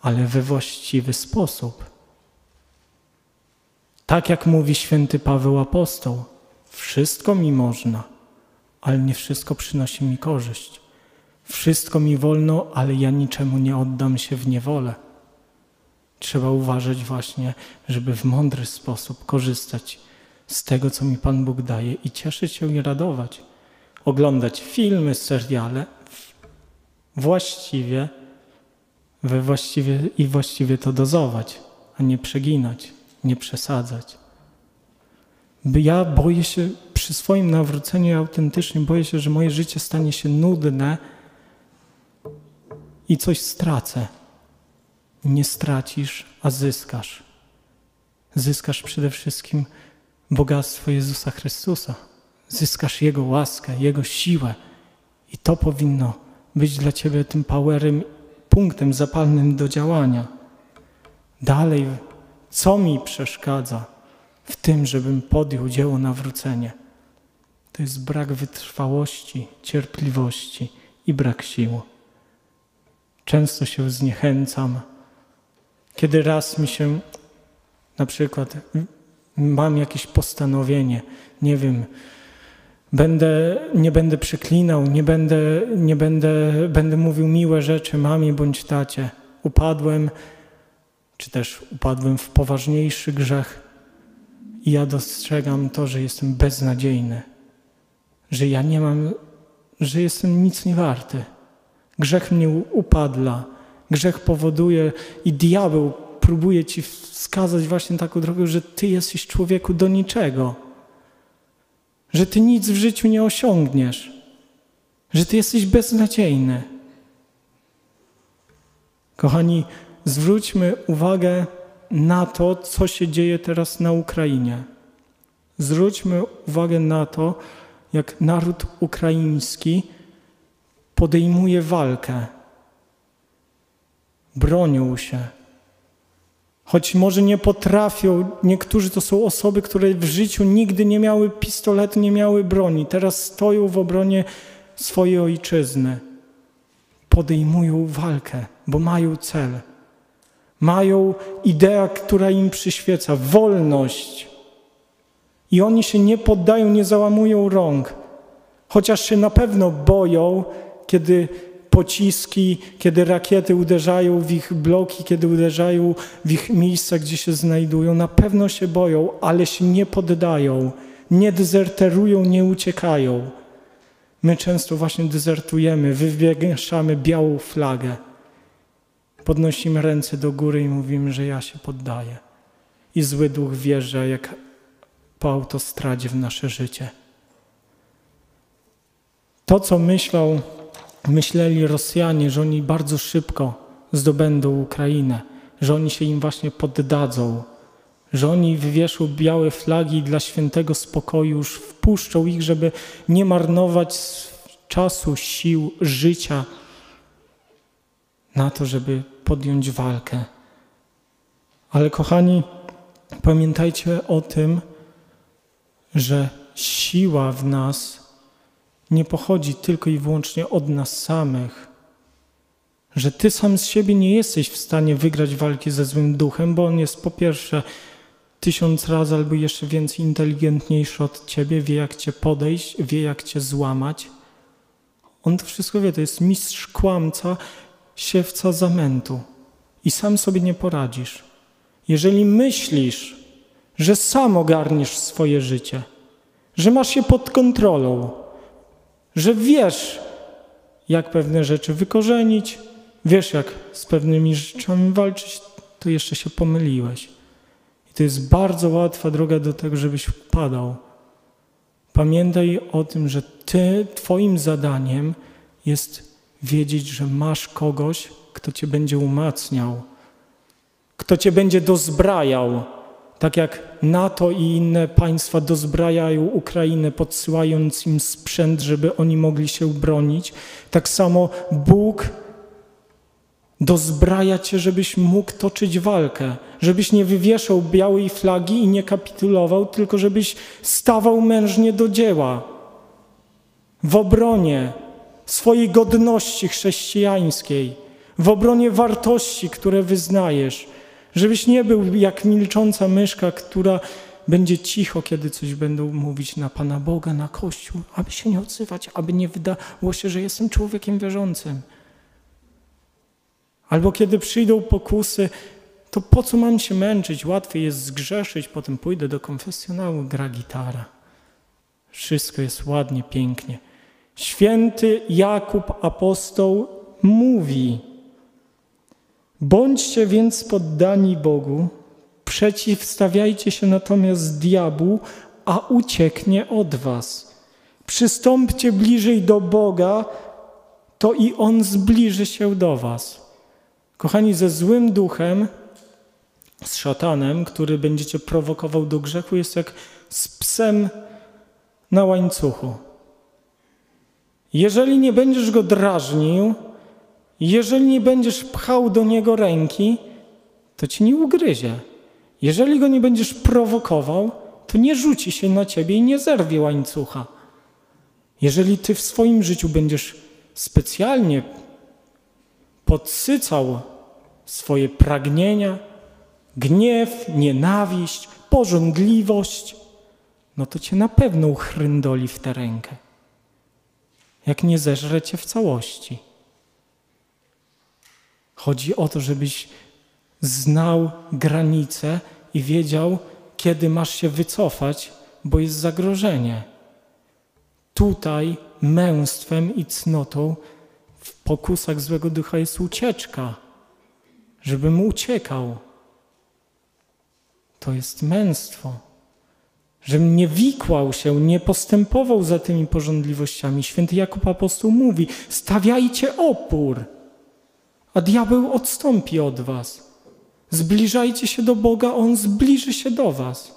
ale we właściwy sposób. Tak jak mówi święty Paweł Apostoł, wszystko mi można, ale nie wszystko przynosi mi korzyść. Wszystko mi wolno, ale ja niczemu nie oddam się w niewolę. Trzeba uważać właśnie, żeby w mądry sposób korzystać z tego, co mi Pan Bóg daje i cieszyć się i radować oglądać filmy, seriale właściwie, we właściwie i właściwie to dozować, a nie przeginać, nie przesadzać. Ja boję się przy swoim nawróceniu autentycznie, boję się, że moje życie stanie się nudne i coś stracę. Nie stracisz, a zyskasz. Zyskasz przede wszystkim bogactwo Jezusa Chrystusa zyskasz Jego łaskę, Jego siłę. I to powinno być dla Ciebie tym powerem, punktem zapalnym do działania. Dalej, co mi przeszkadza w tym, żebym podjął dzieło nawrócenia? To jest brak wytrwałości, cierpliwości i brak sił. Często się zniechęcam. Kiedy raz mi się, na przykład, mam jakieś postanowienie, nie wiem, Będę, nie będę przeklinał, nie będę, nie będę, będę mówił miłe rzeczy mamie bądź tacie. Upadłem, czy też upadłem w poważniejszy grzech i ja dostrzegam to, że jestem beznadziejny, że ja nie mam, że jestem nic nie warty. Grzech mnie upadla, grzech powoduje i diabeł próbuje ci wskazać właśnie taką drogę, że ty jesteś człowieku do niczego że ty nic w życiu nie osiągniesz, że ty jesteś beznadziejny. Kochani, zwróćmy uwagę na to, co się dzieje teraz na Ukrainie. Zwróćmy uwagę na to, jak naród ukraiński podejmuje walkę. Bronią się. Choć może nie potrafią, niektórzy to są osoby, które w życiu nigdy nie miały pistoletu, nie miały broni. Teraz stoją w obronie swojej ojczyzny. Podejmują walkę, bo mają cel. Mają ideę, która im przyświeca wolność. I oni się nie poddają, nie załamują rąk. Chociaż się na pewno boją, kiedy pociski, kiedy rakiety uderzają w ich bloki, kiedy uderzają w ich miejsca, gdzie się znajdują. Na pewno się boją, ale się nie poddają, nie dezerterują, nie uciekają. My często właśnie dezertujemy, wywieszamy białą flagę. Podnosimy ręce do góry i mówimy, że ja się poddaję. I zły duch wjeżdża jak po autostradzie w nasze życie. To, co myślał, myśleli Rosjanie, że oni bardzo szybko zdobędą Ukrainę, że oni się im właśnie poddadzą, że oni wywieszą białe flagi dla świętego spokoju, już wpuszczą ich, żeby nie marnować czasu, sił, życia na to, żeby podjąć walkę. Ale kochani, pamiętajcie o tym, że siła w nas nie pochodzi tylko i wyłącznie od nas samych. Że ty sam z siebie nie jesteś w stanie wygrać walki ze złym duchem, bo on jest po pierwsze tysiąc razy albo jeszcze więcej inteligentniejszy od ciebie, wie jak cię podejść, wie jak cię złamać. On to wszystko wie, to jest mistrz kłamca, siewca zamętu i sam sobie nie poradzisz. Jeżeli myślisz, że sam ogarniesz swoje życie, że masz je pod kontrolą, że wiesz, jak pewne rzeczy wykorzenić, wiesz, jak z pewnymi rzeczami walczyć, to jeszcze się pomyliłeś. I to jest bardzo łatwa droga do tego, żebyś wpadał. Pamiętaj o tym, że ty, twoim zadaniem jest wiedzieć, że masz kogoś, kto cię będzie umacniał, kto cię będzie dozbrajał, tak jak NATO i inne państwa dozbrajają Ukrainę, podsyłając im sprzęt, żeby oni mogli się bronić, tak samo Bóg dozbraja cię, żebyś mógł toczyć walkę, żebyś nie wywieszał białej flagi i nie kapitulował, tylko żebyś stawał mężnie do dzieła. W obronie swojej godności chrześcijańskiej, w obronie wartości, które wyznajesz Żebyś nie był jak milcząca myszka, która będzie cicho, kiedy coś będą mówić na Pana Boga, na Kościół, aby się nie odzywać, aby nie wydało się, że jestem człowiekiem wierzącym. Albo kiedy przyjdą pokusy, to po co mam się męczyć? Łatwiej jest zgrzeszyć, potem pójdę do konfesjonału, gra gitara. Wszystko jest ładnie, pięknie. Święty Jakub apostoł mówi, Bądźcie więc poddani Bogu, przeciwstawiajcie się natomiast diabłu, a ucieknie od was. Przystąpcie bliżej do Boga, to i On zbliży się do was. Kochani, ze złym duchem, z szatanem, który będziecie prowokował do grzechu, jest jak z psem na łańcuchu. Jeżeli nie będziesz go drażnił, jeżeli nie będziesz pchał do niego ręki, to ci nie ugryzie. Jeżeli go nie będziesz prowokował, to nie rzuci się na ciebie i nie zerwie łańcucha. Jeżeli ty w swoim życiu będziesz specjalnie podsycał swoje pragnienia, gniew, nienawiść, pożądliwość, no to cię na pewno uchryndoli w tę rękę. Jak nie zeżre cię w całości. Chodzi o to, żebyś znał granice i wiedział, kiedy masz się wycofać, bo jest zagrożenie. Tutaj męstwem i cnotą w pokusach złego ducha jest ucieczka, żebym uciekał. To jest męstwo. Żebym nie wikłał się, nie postępował za tymi porządliwościami. Święty Jakub Apostoł mówi: stawiajcie opór a diabeł odstąpi od was. Zbliżajcie się do Boga, On zbliży się do was.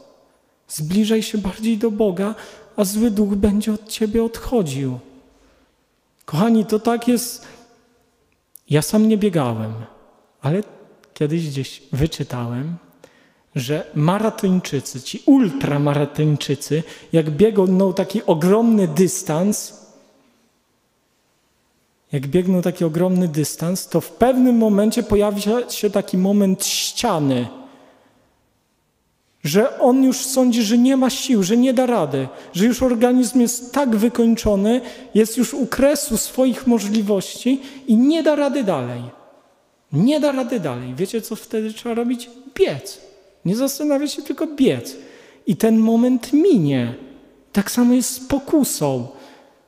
Zbliżaj się bardziej do Boga, a zły duch będzie od ciebie odchodził. Kochani, to tak jest. Ja sam nie biegałem, ale kiedyś gdzieś wyczytałem, że maratończycy, ci ultramaratończycy, jak biegną taki ogromny dystans, jak biegną taki ogromny dystans, to w pewnym momencie pojawia się taki moment ściany, że on już sądzi, że nie ma sił, że nie da rady, że już organizm jest tak wykończony, jest już u kresu swoich możliwości i nie da rady dalej. Nie da rady dalej. Wiecie, co wtedy trzeba robić? Biec. Nie zastanawiać się, tylko biec. I ten moment minie. Tak samo jest z pokusą.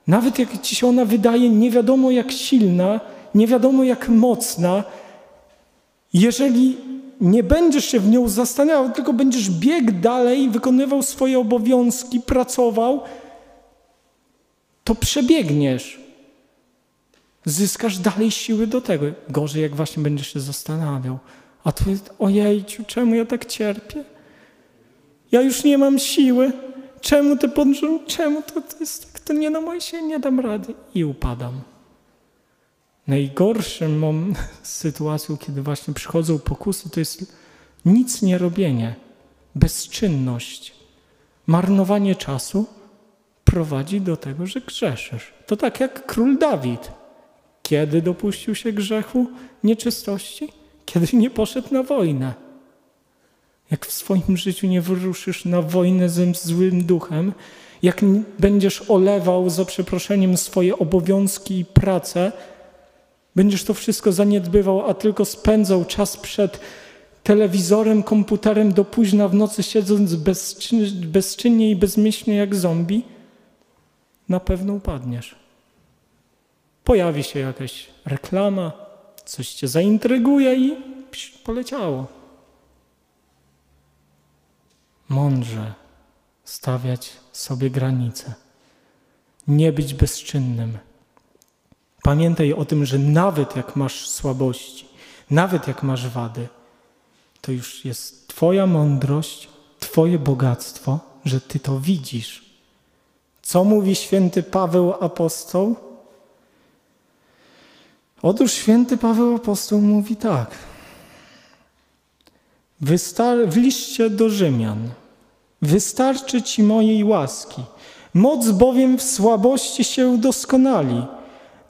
Nawet jak ci się ona wydaje nie wiadomo jak silna, nie wiadomo jak mocna, jeżeli nie będziesz się w nią zastanawiał, tylko będziesz biegł dalej, wykonywał swoje obowiązki, pracował, to przebiegniesz. Zyskasz dalej siły do tego. Gorzej, jak właśnie będziesz się zastanawiał. A tu jest, ojejciu, czemu ja tak cierpię? Ja już nie mam siły. Czemu to podrząd? Czemu to, to jest tak? To nie moje się nie dam rady. I upadam. Najgorszym mom, (laughs) sytuacją, kiedy właśnie przychodzą pokusy, to jest nic nie robienie, bezczynność. Marnowanie czasu prowadzi do tego, że grzeszysz. To tak jak król Dawid. Kiedy dopuścił się grzechu, nieczystości? Kiedy nie poszedł na wojnę. Jak w swoim życiu nie wyruszysz na wojnę ze złym duchem, jak będziesz olewał za przeproszeniem swoje obowiązki i pracę, będziesz to wszystko zaniedbywał, a tylko spędzał czas przed telewizorem, komputerem do późna w nocy, siedząc bezczyn, bezczynnie i bezmyślnie jak zombie, na pewno upadniesz. Pojawi się jakaś reklama, coś cię zaintryguje i poleciało. Mądrze stawiać sobie granice, nie być bezczynnym. Pamiętaj o tym, że nawet jak masz słabości, nawet jak masz wady, to już jest Twoja mądrość, Twoje bogactwo, że Ty to widzisz. Co mówi święty Paweł apostoł? Otóż święty Paweł apostoł mówi tak. W liście do Rzymian. Wystarczy ci mojej łaski. Moc bowiem w słabości się doskonali.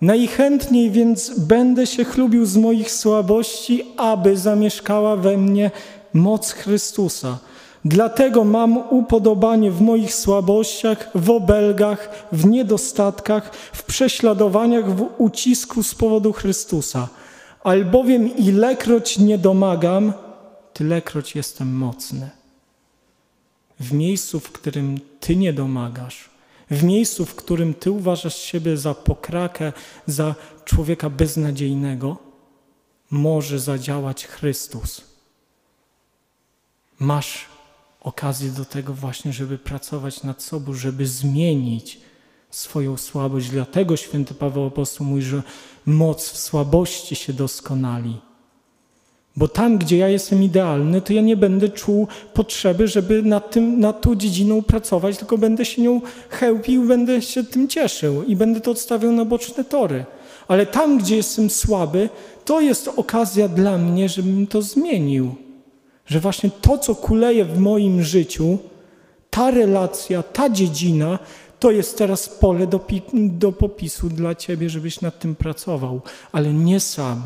Najchętniej więc będę się chlubił z moich słabości, aby zamieszkała we mnie moc Chrystusa. Dlatego mam upodobanie w moich słabościach, w obelgach, w niedostatkach, w prześladowaniach, w ucisku z powodu Chrystusa. Albowiem ilekroć nie domagam, tylekroć jestem mocny. W miejscu, w którym Ty nie domagasz, w miejscu, w którym Ty uważasz siebie za pokrakę, za człowieka beznadziejnego, może zadziałać Chrystus. Masz okazję do tego właśnie, żeby pracować nad sobą, żeby zmienić swoją słabość. Dlatego święty Paweł Apostoł mówi, że moc w słabości się doskonali. Bo tam, gdzie ja jestem idealny, to ja nie będę czuł potrzeby, żeby nad, tym, nad tą dziedziną pracować, tylko będę się nią chełpił, będę się tym cieszył i będę to odstawiał na boczne tory. Ale tam, gdzie jestem słaby, to jest okazja dla mnie, żebym to zmienił. Że właśnie to, co kuleje w moim życiu, ta relacja, ta dziedzina, to jest teraz pole do, do popisu dla Ciebie, żebyś nad tym pracował, ale nie sam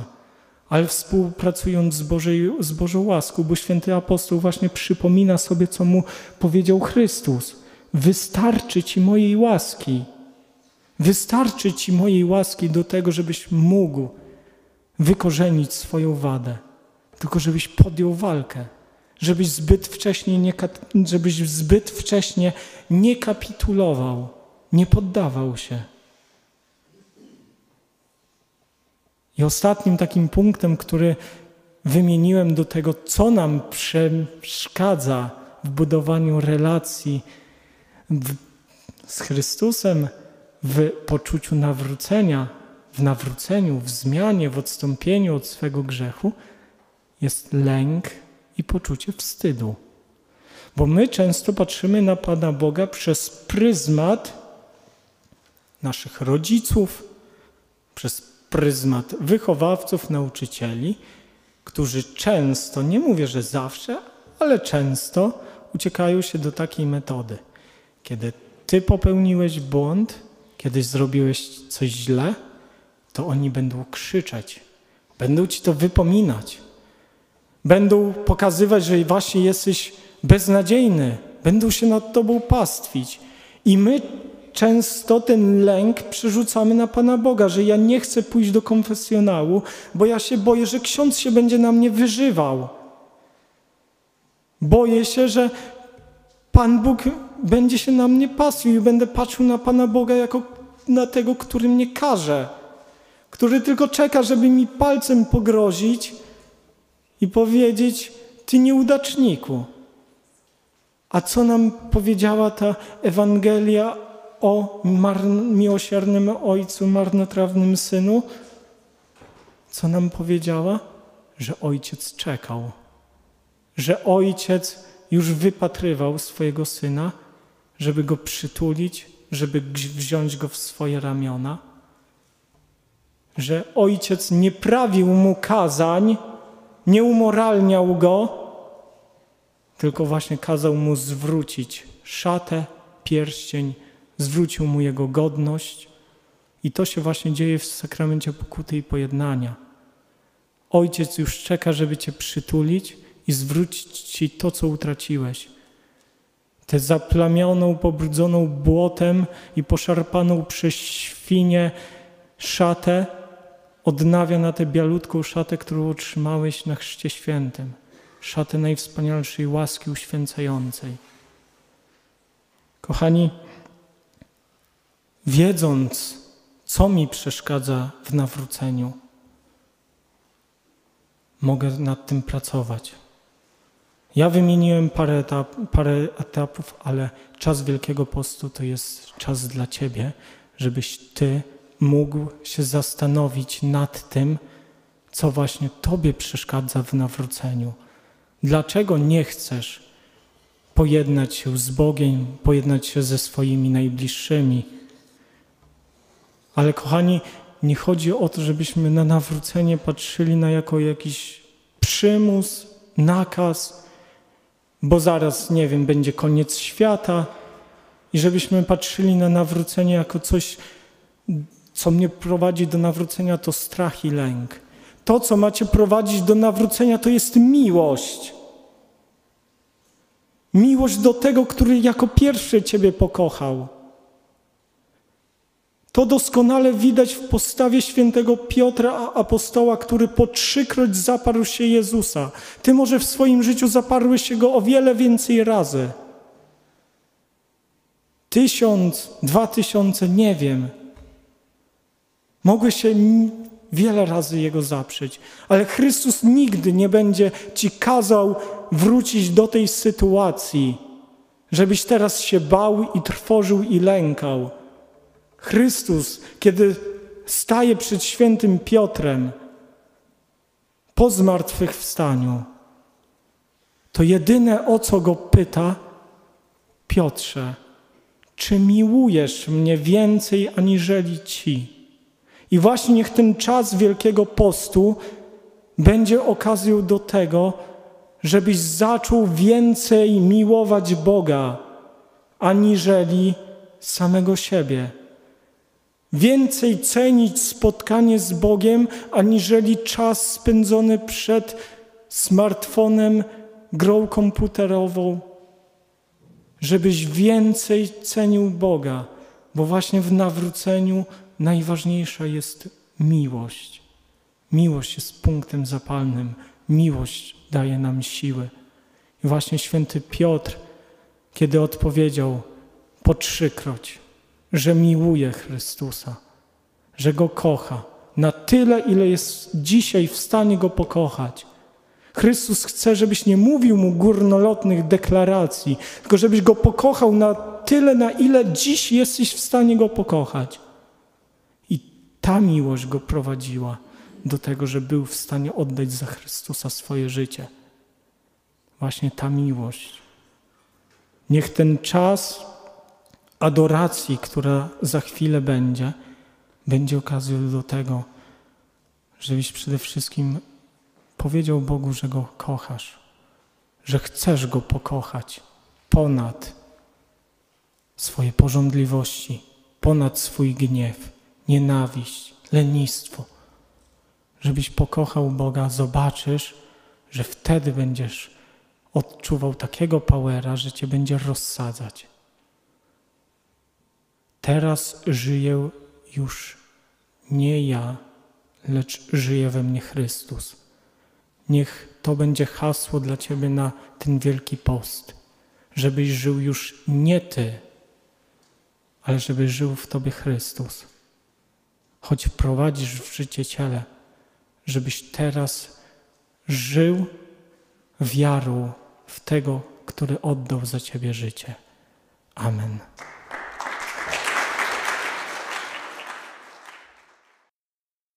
ale współpracując z, Bożej, z Bożą łaską, bo święty apostoł właśnie przypomina sobie, co mu powiedział Chrystus. Wystarczy Ci mojej łaski. Wystarczy Ci mojej łaski do tego, żebyś mógł wykorzenić swoją wadę, tylko żebyś podjął walkę, żebyś zbyt wcześnie nie, żebyś zbyt wcześnie nie kapitulował, nie poddawał się. I ostatnim takim punktem, który wymieniłem do tego, co nam przeszkadza w budowaniu relacji w, z Chrystusem, w poczuciu nawrócenia, w nawróceniu, w zmianie, w odstąpieniu od swego grzechu, jest lęk i poczucie wstydu. Bo my często patrzymy na Pana Boga przez pryzmat naszych rodziców, przez pryzmat wychowawców, nauczycieli, którzy często, nie mówię, że zawsze, ale często uciekają się do takiej metody. Kiedy ty popełniłeś błąd, kiedyś zrobiłeś coś źle, to oni będą krzyczeć, będą ci to wypominać, będą pokazywać, że właśnie jesteś beznadziejny, będą się nad tobą pastwić. I my często ten lęk przerzucamy na Pana Boga, że ja nie chcę pójść do konfesjonału, bo ja się boję, że ksiądz się będzie na mnie wyżywał. Boję się, że Pan Bóg będzie się na mnie pasł i będę patrzył na Pana Boga jako na tego, który mnie każe, który tylko czeka, żeby mi palcem pogrozić i powiedzieć: Ty nieudaczniku. A co nam powiedziała ta Ewangelia o miłosiernym Ojcu, marnotrawnym Synu? Co nam powiedziała? Że Ojciec czekał, że Ojciec już wypatrywał swojego Syna, żeby Go przytulić, żeby wziąć Go w swoje ramiona, że Ojciec nie prawił Mu kazań, nie umoralniał Go, tylko właśnie kazał Mu zwrócić szatę, pierścień, zwrócił mu jego godność. I to się właśnie dzieje w sakramencie pokuty i pojednania. Ojciec już czeka, żeby cię przytulić i zwrócić ci to, co utraciłeś. Tę zaplamioną, pobrudzoną błotem i poszarpaną przez świnie szatę odnawia na tę bialutką szatę, którą otrzymałeś na chrzcie świętym. Szatę najwspanialszej łaski uświęcającej. Kochani, wiedząc, co mi przeszkadza w nawróceniu, mogę nad tym pracować. Ja wymieniłem parę, etap, parę etapów, ale czas Wielkiego Postu to jest czas dla Ciebie, żebyś Ty mógł się zastanowić nad tym, co właśnie Tobie przeszkadza w nawróceniu. Dlaczego nie chcesz pojednać się z Bogiem, pojednać się ze swoimi najbliższymi? Ale kochani, nie chodzi o to, żebyśmy na nawrócenie patrzyli na jako jakiś przymus, nakaz, bo zaraz, nie wiem, będzie koniec świata i żebyśmy patrzyli na nawrócenie jako coś, co mnie prowadzi do nawrócenia, to strach i lęk. To, co macie prowadzić do nawrócenia, to jest miłość. Miłość do tego, który jako pierwszy Ciebie pokochał. To doskonale widać w postawie świętego Piotra, apostoła, który po trzykroć zaparł się Jezusa. Ty może w swoim życiu zaparłeś się Go o wiele więcej razy. Tysiąc, dwa tysiące, nie wiem. Mogłeś się wiele razy Jego zaprzeć, ale Chrystus nigdy nie będzie Ci kazał wrócić do tej sytuacji, żebyś teraz się bał i trwożył i lękał. Chrystus, kiedy staje przed świętym Piotrem po zmartwychwstaniu, to jedyne o co go pyta, Piotrze, czy miłujesz mnie więcej aniżeli ci? I właśnie niech ten czas Wielkiego Postu będzie okazją do tego, żebyś zaczął więcej miłować Boga, aniżeli samego siebie. Więcej cenić spotkanie z Bogiem, aniżeli czas spędzony przed smartfonem, grą komputerową. Żebyś więcej cenił Boga, bo właśnie w nawróceniu najważniejsza jest miłość. Miłość jest punktem zapalnym. Miłość daje nam siły. I właśnie święty Piotr, kiedy odpowiedział po trzykroć, że miłuje Chrystusa, że Go kocha na tyle, ile jest dzisiaj w stanie Go pokochać. Chrystus chce, żebyś nie mówił Mu górnolotnych deklaracji, tylko żebyś Go pokochał na tyle, na ile dziś jesteś w stanie Go pokochać. I ta miłość Go prowadziła do tego, że był w stanie oddać za Chrystusa swoje życie. Właśnie ta miłość. Niech ten czas adoracji, która za chwilę będzie, będzie okazją do tego, żebyś przede wszystkim powiedział Bogu, że Go kochasz, że chcesz Go pokochać ponad swoje porządliwości, ponad swój gniew, nienawiść, lenistwo. Żebyś pokochał Boga, zobaczysz, że wtedy będziesz odczuwał takiego powera, że cię będzie rozsadzać. Teraz żyję już nie ja, lecz żyje we mnie Chrystus. Niech to będzie hasło dla Ciebie na ten wielki post, żebyś żył już nie Ty, ale żeby żył w Tobie Chrystus. Choć prowadzisz w życie ciele, żebyś teraz żył wiarą w tego, który oddał za Ciebie życie. Amen.